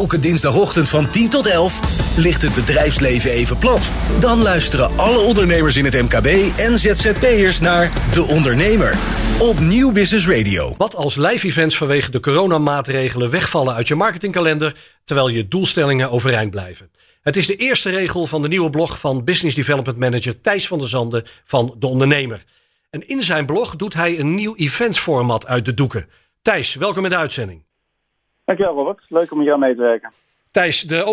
Elke dinsdagochtend van 10 tot 11 ligt het bedrijfsleven even plat. Dan luisteren alle ondernemers in het MKB en ZZP'ers naar De Ondernemer op Nieuw Business Radio. Wat als live events vanwege de coronamaatregelen wegvallen uit je marketingkalender, terwijl je doelstellingen overeind blijven? Het is de eerste regel van de nieuwe blog van Business Development Manager Thijs van der Zanden van De Ondernemer. En in zijn blog doet hij een nieuw eventsformat uit de doeken. Thijs, welkom in de uitzending. Dankjewel Robert, leuk om met jou mee te werken. Thijs, de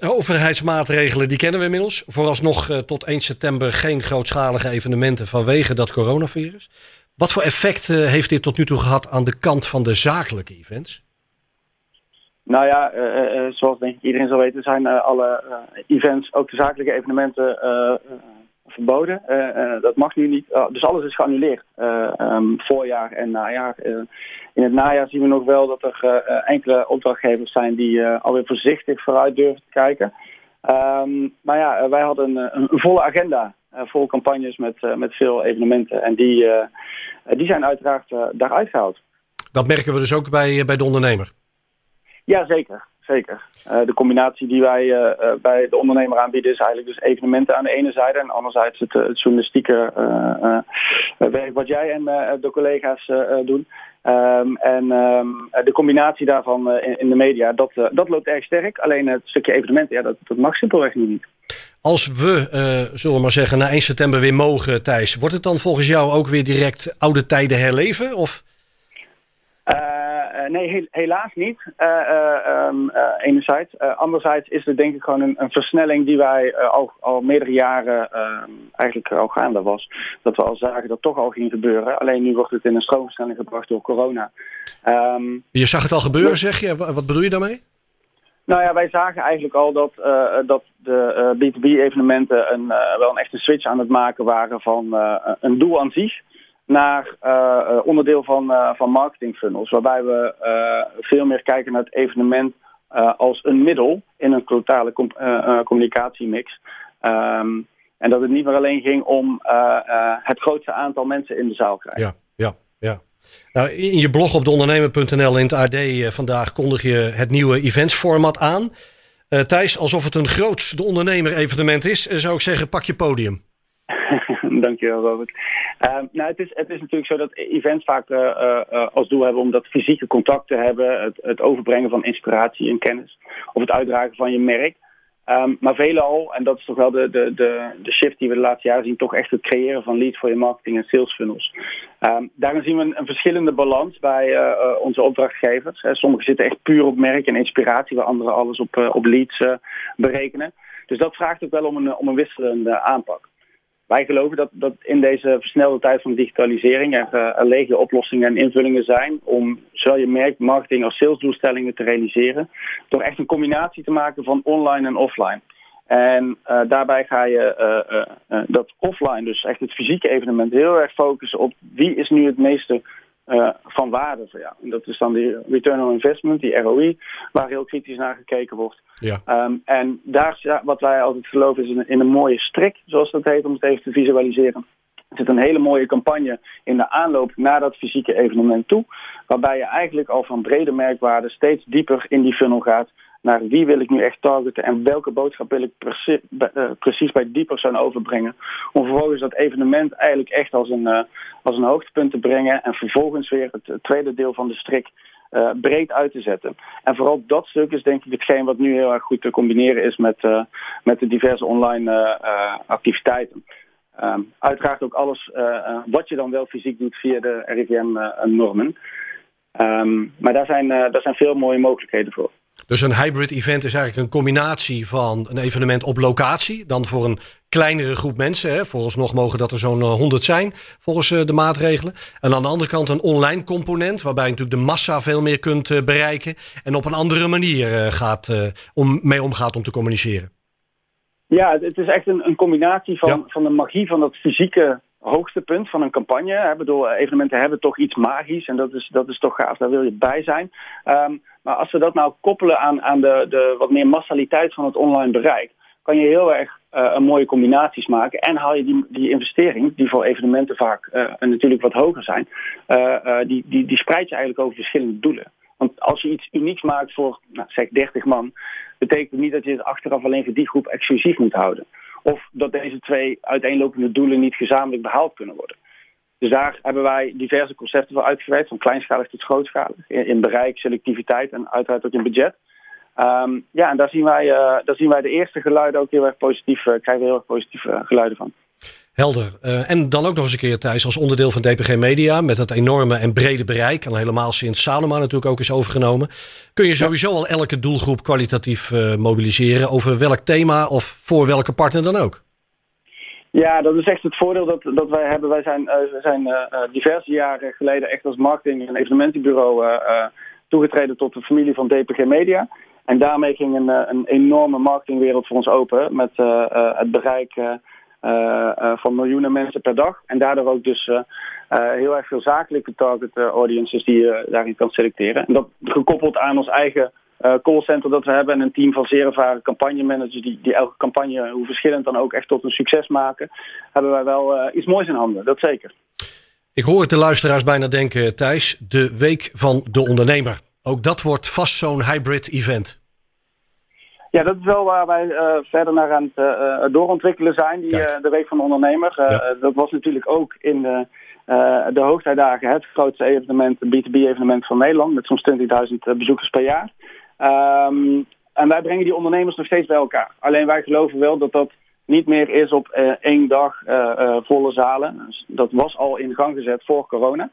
overheidsmaatregelen die kennen we inmiddels. Vooralsnog uh, tot 1 september geen grootschalige evenementen vanwege dat coronavirus. Wat voor effect uh, heeft dit tot nu toe gehad aan de kant van de zakelijke events? Nou ja, uh, zoals denk ik iedereen zal weten, zijn alle events, ook de zakelijke evenementen, verboden. dat mag nu niet. dus alles is geannuleerd. Um, voorjaar en najaar. in het najaar zien we nog wel dat er enkele opdrachtgevers zijn die alweer voorzichtig vooruit durven te kijken. Um, maar ja, wij hadden een, een volle agenda. vol campagnes met, met veel evenementen. En die, die zijn uiteraard daaruit gehaald. Dat merken we dus ook bij, bij de ondernemer. Ja, zeker. Zeker. Uh, de combinatie die wij uh, bij de ondernemer aanbieden is eigenlijk dus evenementen aan de ene zijde en anderzijds het, het journalistieke werk wat jij en de collega's doen. Um, en um, de combinatie daarvan in, in, de media, dat, dat loopt erg sterk. Alleen het stukje evenementen, ja, dat, dat mag simpelweg niet. Als we, zullen we maar zeggen, na 1 september weer mogen, Thijs, wordt het dan volgens jou ook weer direct oude tijden herleven? Of? Uh, nee, helaas niet. Um, enerzijds. anderzijds is er denk ik gewoon een, een versnelling die wij al, al meerdere jaren ehm, eigenlijk al gaande was. Dat we al zagen dat toch al ging gebeuren. Alleen nu wordt het in een stroomversnelling gebracht door corona. Um, je zag het al gebeuren, zeg je? Wat bedoel je daarmee? Nou ja, wij zagen eigenlijk al dat, dat de B2B-evenementen een, wel een echte switch aan het maken waren van een doel aan zich naar uh, onderdeel van, uh, van marketing funnels. Waarbij we veel meer kijken naar het evenement als een middel in een totale com communicatiemix. Um, en dat het niet meer alleen ging om het grootste aantal mensen in de zaal krijgen. Ja, ja, ja. Nou, in je blog op deondernemer.nl in het AD vandaag kondig je het nieuwe eventsformat aan. Thijs, alsof het een groots de ondernemer evenement is, zou ik zeggen, pak je podium. Dankjewel, Robert. Uh, nou, het, is, het is natuurlijk zo dat events vaak uh, uh, als doel hebben om dat fysieke contact te hebben, het, het, overbrengen van inspiratie en kennis, of het uitdragen van je merk. Um, maar veelal, en dat is toch wel de, de, de, de shift die we de laatste jaren zien, toch echt het creëren van leads voor je marketing en sales funnels. Um, daarin zien we een, verschillende balans bij onze opdrachtgevers. Sommigen zitten echt puur op merk en inspiratie, waar anderen alles op, op leads berekenen. Dus dat vraagt ook wel om een, om een wisselende aanpak wij geloven dat, dat in deze versnelde tijd van digitalisering er, uh, er legio oplossingen en invullingen zijn om zowel je merk, marketing als salesdoelstellingen te realiseren. Door echt een combinatie te maken van online en offline. En uh, daarbij ga je uh, dat offline, dus echt het fysieke evenement, heel erg focussen op wie is nu het meeste uh, van waarde voor jou. En dat is dan die return on investment, die ROI, waar heel kritisch naar gekeken wordt. Ja. Um, en daar, wat wij altijd geloven is in een, in een mooie strik, zoals dat heet, om het even te visualiseren. Er zit een hele mooie campagne in de aanloop naar dat fysieke evenement toe. Waarbij je eigenlijk al van brede merkwaarden steeds dieper in die funnel gaat naar wie wil ik nu echt targeten en welke boodschap wil ik precies, bij die persoon overbrengen. Om vervolgens dat evenement eigenlijk echt als een, uh, als een hoogtepunt te brengen en vervolgens weer het, tweede deel van de strik uh, breed uit te zetten. En vooral dat stuk is denk ik hetgeen wat nu heel erg goed te combineren is met, met de diverse online activiteiten. Um, uiteraard ook alles wat je dan wel fysiek doet via de RIVM-normen. Um, maar daar zijn, daar zijn veel mooie mogelijkheden voor. Dus een hybrid event is eigenlijk een combinatie van een evenement op locatie. Dan voor een kleinere groep mensen. Hè. Vooralsnog mogen dat er zo'n 100 eh, zijn volgens eh, de maatregelen. En aan de andere kant een online component. Waarbij je natuurlijk de massa veel meer kunt eh, bereiken. En op een andere manier gaat, om, mee omgaat om te communiceren. Ja, het is echt een, een combinatie van, van de magie van dat fysieke hoogste punt van een campagne. Ik bedoel, evenementen hebben toch iets magisch en dat is, dat is toch gaaf, daar wil je bij zijn. Um, maar als we dat nou koppelen aan, aan de, de wat meer massaliteit van het online bereik, kan je heel erg uh, mooie combinaties maken. En haal je die, die investering, die voor evenementen vaak uh, natuurlijk wat hoger zijn, die, die, die spreid je eigenlijk over verschillende doelen. Want als je iets unieks maakt voor, nou, zeg 30 man, betekent niet dat je het achteraf alleen voor die groep exclusief moet houden. Of dat deze twee uiteenlopende doelen niet gezamenlijk behaald kunnen worden. Dus daar hebben wij diverse concepten voor uitgewerkt, van kleinschalig tot grootschalig. In bereik, selectiviteit en uiteraard ook in budget. Um, ja, en daar zien, wij, uh, daar zien wij de eerste geluiden ook heel erg positief, uh, krijgen we heel erg positieve geluiden van. Helder. Uh, en dan ook nog eens een keer, Thijs, als onderdeel van DPG Media, met dat enorme en brede bereik, en helemaal sinds Saloma natuurlijk ook is overgenomen, kun je sowieso al elke doelgroep kwalitatief mobiliseren over welk thema of voor welke partner dan ook. Ja, dat is echt het voordeel dat, dat wij hebben. Wij zijn, uh, zijn uh, diverse jaren geleden echt als marketing- en evenementenbureau toegetreden tot de familie van DPG Media. En daarmee ging een, een enorme marketingwereld voor ons open met het bereik van miljoenen mensen per dag. En daardoor ook dus heel erg veel zakelijke target audiences die je daarin kan selecteren. En dat gekoppeld aan ons eigen uh, callcenter dat we hebben en een team van zeer ervaren campagnemanagers die, die elke campagne, hoe verschillend dan ook, echt tot een succes maken, hebben wij wel uh, iets moois in handen. Dat zeker. Ik hoor het de luisteraars bijna denken, Thijs, de Week van de Ondernemer. Ook dat wordt vast zo'n hybrid event. Ja, dat is wel waar wij uh, verder naar aan het doorontwikkelen zijn, die, de Week van de Ondernemer. Ja. Dat was natuurlijk ook in de, de hoogtijdagen het grootste evenement, B2B-evenement van Nederland, met zo'n 20.000 bezoekers per jaar. Um, en wij brengen die ondernemers nog steeds bij elkaar. Alleen wij geloven wel dat dat niet meer is op uh, één dag uh, uh, volle zalen. Dus dat was al in gang gezet voor corona.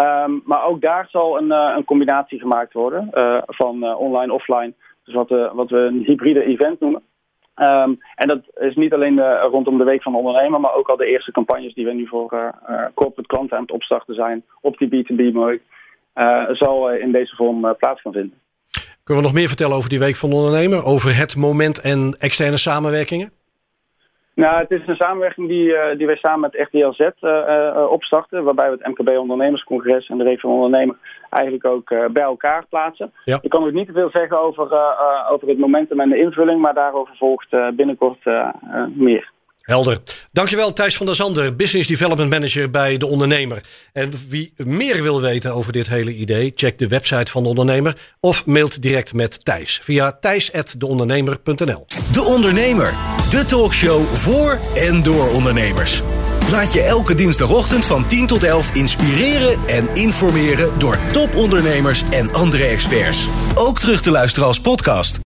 Um, maar ook daar zal een, een combinatie gemaakt worden van online-offline. Dus wat, wat we een hybride event noemen. Um, en dat is niet alleen rondom de Week van de Ondernemer, maar ook al de eerste campagnes die we nu voor corporate klanten aan het opstarten zijn op die B2B-markt, zal in deze vorm plaats gaan vinden. Kunnen we nog meer vertellen over die Week van de Ondernemer? Over het moment en externe samenwerkingen? Nou, het is een samenwerking die, uh, die wij samen met RTLZ uh, uh, opstarten. Waarbij we het MKB Ondernemerscongres en de Week van de Ondernemer eigenlijk ook bij elkaar plaatsen. Ja. Ik kan ook niet te veel zeggen over, over het momentum en de invulling. Maar daarover volgt binnenkort meer. Helder. Dankjewel Thijs van der Zander, Business Development Manager bij De Ondernemer. En wie meer wil weten over dit hele idee, check de website van De Ondernemer of mailt direct met Thijs via thijs.deondernemer.nl. De Ondernemer, de talkshow voor en door ondernemers. Laat je elke dinsdagochtend van 10 tot 11 inspireren en informeren door topondernemers en andere experts. Ook terug te luisteren als podcast.